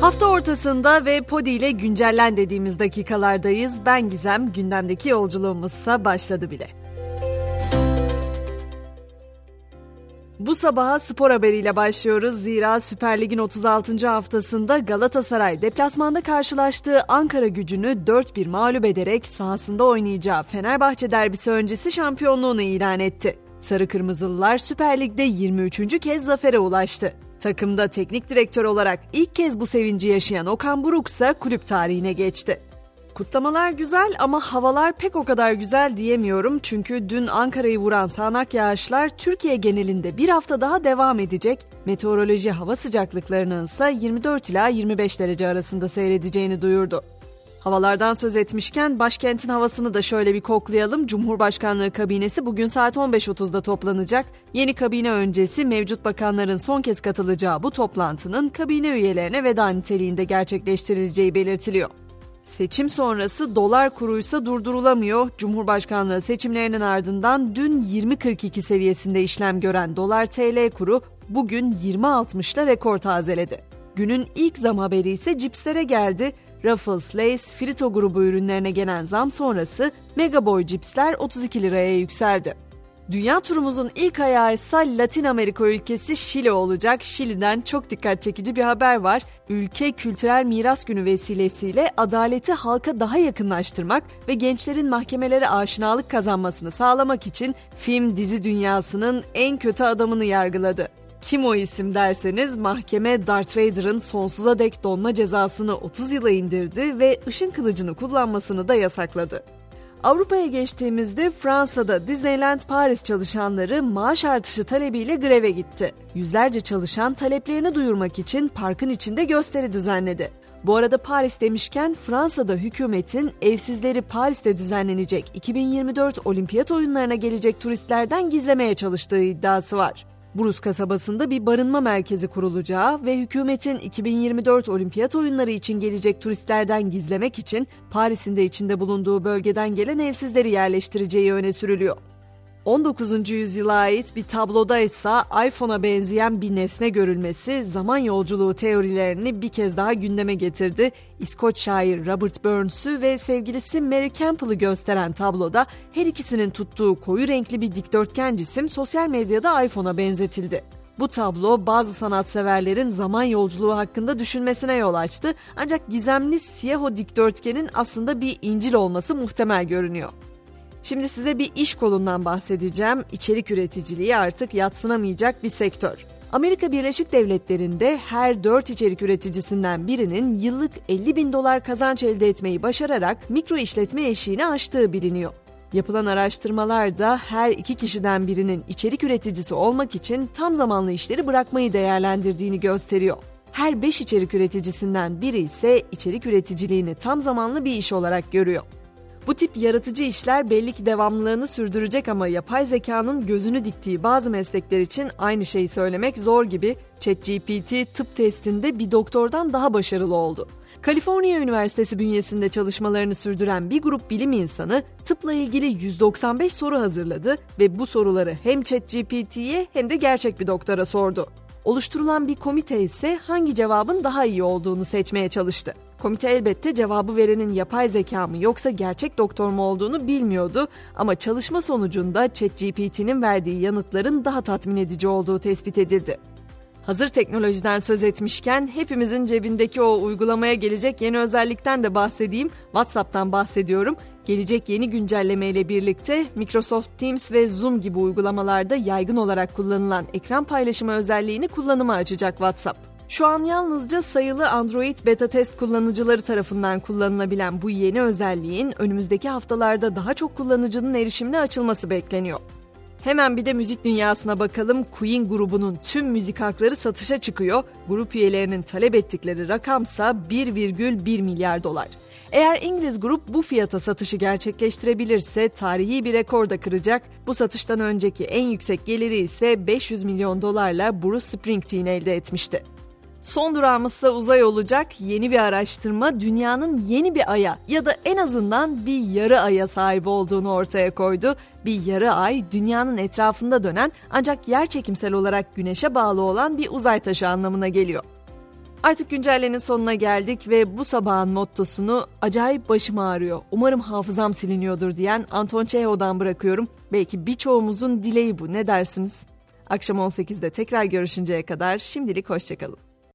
Hafta ortasında ve Podi ile güncellen dediğimiz dakikalardayız. Ben Gizem, gündemdeki yolculuğumuzsa başladı bile. Bu sabaha spor haberiyle başlıyoruz. Zira Süper Lig'in 36. haftasında Galatasaray deplasmanda karşılaştığı Ankara gücünü 4-1 mağlup ederek sahasında oynayacağı Fenerbahçe derbisi öncesi şampiyonluğunu ilan etti. Sarı Kırmızılılar Süper Lig'de 23. kez zafere ulaştı. Takımda teknik direktör olarak ilk kez bu sevinci yaşayan Okan Buruk ise kulüp tarihine geçti. Kutlamalar güzel ama havalar pek o kadar güzel diyemiyorum çünkü dün Ankara'yı vuran sağanak yağışlar Türkiye genelinde bir hafta daha devam edecek. Meteoroloji hava sıcaklıklarının ise 24 ila 25 derece arasında seyredeceğini duyurdu. Havalardan söz etmişken başkentin havasını da şöyle bir koklayalım. Cumhurbaşkanlığı kabinesi bugün saat 15.30'da toplanacak. Yeni kabine öncesi mevcut bakanların son kez katılacağı bu toplantının kabine üyelerine veda niteliğinde gerçekleştirileceği belirtiliyor. Seçim sonrası dolar kuruysa durdurulamıyor. Cumhurbaşkanlığı seçimlerinin ardından dün 20.42 seviyesinde işlem gören dolar TL kuru bugün 20.60'la rekor tazeledi. Günün ilk zam haberi ise cipslere geldi. Ruffles, Lay's, Frito grubu ürünlerine gelen zam sonrası Mega Boy cipsler 32 liraya yükseldi. Dünya turumuzun ilk ayağı ise Latin Amerika ülkesi Şili olacak. Şili'den çok dikkat çekici bir haber var. Ülke Kültürel Miras Günü vesilesiyle adaleti halka daha yakınlaştırmak ve gençlerin mahkemelere aşinalık kazanmasını sağlamak için film dizi dünyasının en kötü adamını yargıladı. Kim o isim derseniz mahkeme Darth Vader'ın sonsuza dek donma cezasını 30 yıla indirdi ve ışın kılıcını kullanmasını da yasakladı. Avrupa'ya geçtiğimizde Fransa'da Disneyland Paris çalışanları maaş artışı talebiyle greve gitti. Yüzlerce çalışan taleplerini duyurmak için parkın içinde gösteri düzenledi. Bu arada Paris demişken Fransa'da hükümetin evsizleri Paris'te düzenlenecek 2024 olimpiyat oyunlarına gelecek turistlerden gizlemeye çalıştığı iddiası var. Buruz kasabasında bir barınma merkezi kurulacağı ve hükümetin 2024 olimpiyat oyunları için gelecek turistlerden gizlemek için Paris'in de içinde bulunduğu bölgeden gelen evsizleri yerleştireceği öne sürülüyor. 19. yüzyıla ait bir tabloda ise iPhone'a benzeyen bir nesne görülmesi zaman yolculuğu teorilerini bir kez daha gündeme getirdi. İskoç şair Robert Burns'ü ve sevgilisi Mary Campbell'ı gösteren tabloda her ikisinin tuttuğu koyu renkli bir dikdörtgen cisim sosyal medyada iPhone'a benzetildi. Bu tablo bazı sanatseverlerin zaman yolculuğu hakkında düşünmesine yol açtı ancak gizemli siyah o dikdörtgenin aslında bir İncil olması muhtemel görünüyor. Şimdi size bir iş kolundan bahsedeceğim. İçerik üreticiliği artık yatsınamayacak bir sektör. Amerika Birleşik Devletleri'nde her 4 içerik üreticisinden birinin yıllık 50 bin dolar kazanç elde etmeyi başararak mikro işletme eşiğini aştığı biliniyor. Yapılan araştırmalarda her iki kişiden birinin içerik üreticisi olmak için tam zamanlı işleri bırakmayı değerlendirdiğini gösteriyor. Her 5 içerik üreticisinden biri ise içerik üreticiliğini tam zamanlı bir iş olarak görüyor. Bu tip yaratıcı işler belli ki devamlılığını sürdürecek ama yapay zekanın gözünü diktiği bazı meslekler için aynı şeyi söylemek zor gibi ChatGPT tıp testinde bir doktordan daha başarılı oldu. Kaliforniya Üniversitesi bünyesinde çalışmalarını sürdüren bir grup bilim insanı tıpla ilgili 195 soru hazırladı ve bu soruları hem ChatGPT'ye hem de gerçek bir doktora sordu. Oluşturulan bir komite ise hangi cevabın daha iyi olduğunu seçmeye çalıştı. Komite elbette cevabı verenin yapay zeka mı yoksa gerçek doktor mu olduğunu bilmiyordu ama çalışma sonucunda ChatGPT'nin verdiği yanıtların daha tatmin edici olduğu tespit edildi. Hazır teknolojiden söz etmişken hepimizin cebindeki o uygulamaya gelecek yeni özellikten de bahsedeyim. WhatsApp'tan bahsediyorum. Gelecek yeni güncelleme ile birlikte Microsoft Teams ve Zoom gibi uygulamalarda yaygın olarak kullanılan ekran paylaşımı özelliğini kullanıma açacak WhatsApp. Şu an yalnızca sayılı Android beta test kullanıcıları tarafından kullanılabilen bu yeni özelliğin önümüzdeki haftalarda daha çok kullanıcının erişimine açılması bekleniyor. Hemen bir de müzik dünyasına bakalım. Queen grubunun tüm müzik hakları satışa çıkıyor. Grup üyelerinin talep ettikleri rakamsa 1,1 milyar dolar. Eğer İngiliz grup bu fiyata satışı gerçekleştirebilirse tarihi bir rekor da kıracak. Bu satıştan önceki en yüksek geliri ise 500 milyon dolarla Bruce Springsteen elde etmişti. Son durağımız da uzay olacak. Yeni bir araştırma dünyanın yeni bir aya ya da en azından bir yarı aya sahip olduğunu ortaya koydu. Bir yarı ay dünyanın etrafında dönen ancak yer çekimsel olarak güneşe bağlı olan bir uzay taşı anlamına geliyor. Artık güncellenin sonuna geldik ve bu sabahın mottosunu acayip başım ağrıyor. Umarım hafızam siliniyordur diyen Anton Çehov'dan bırakıyorum. Belki birçoğumuzun dileği bu ne dersiniz? Akşam 18'de tekrar görüşünceye kadar şimdilik hoşçakalın.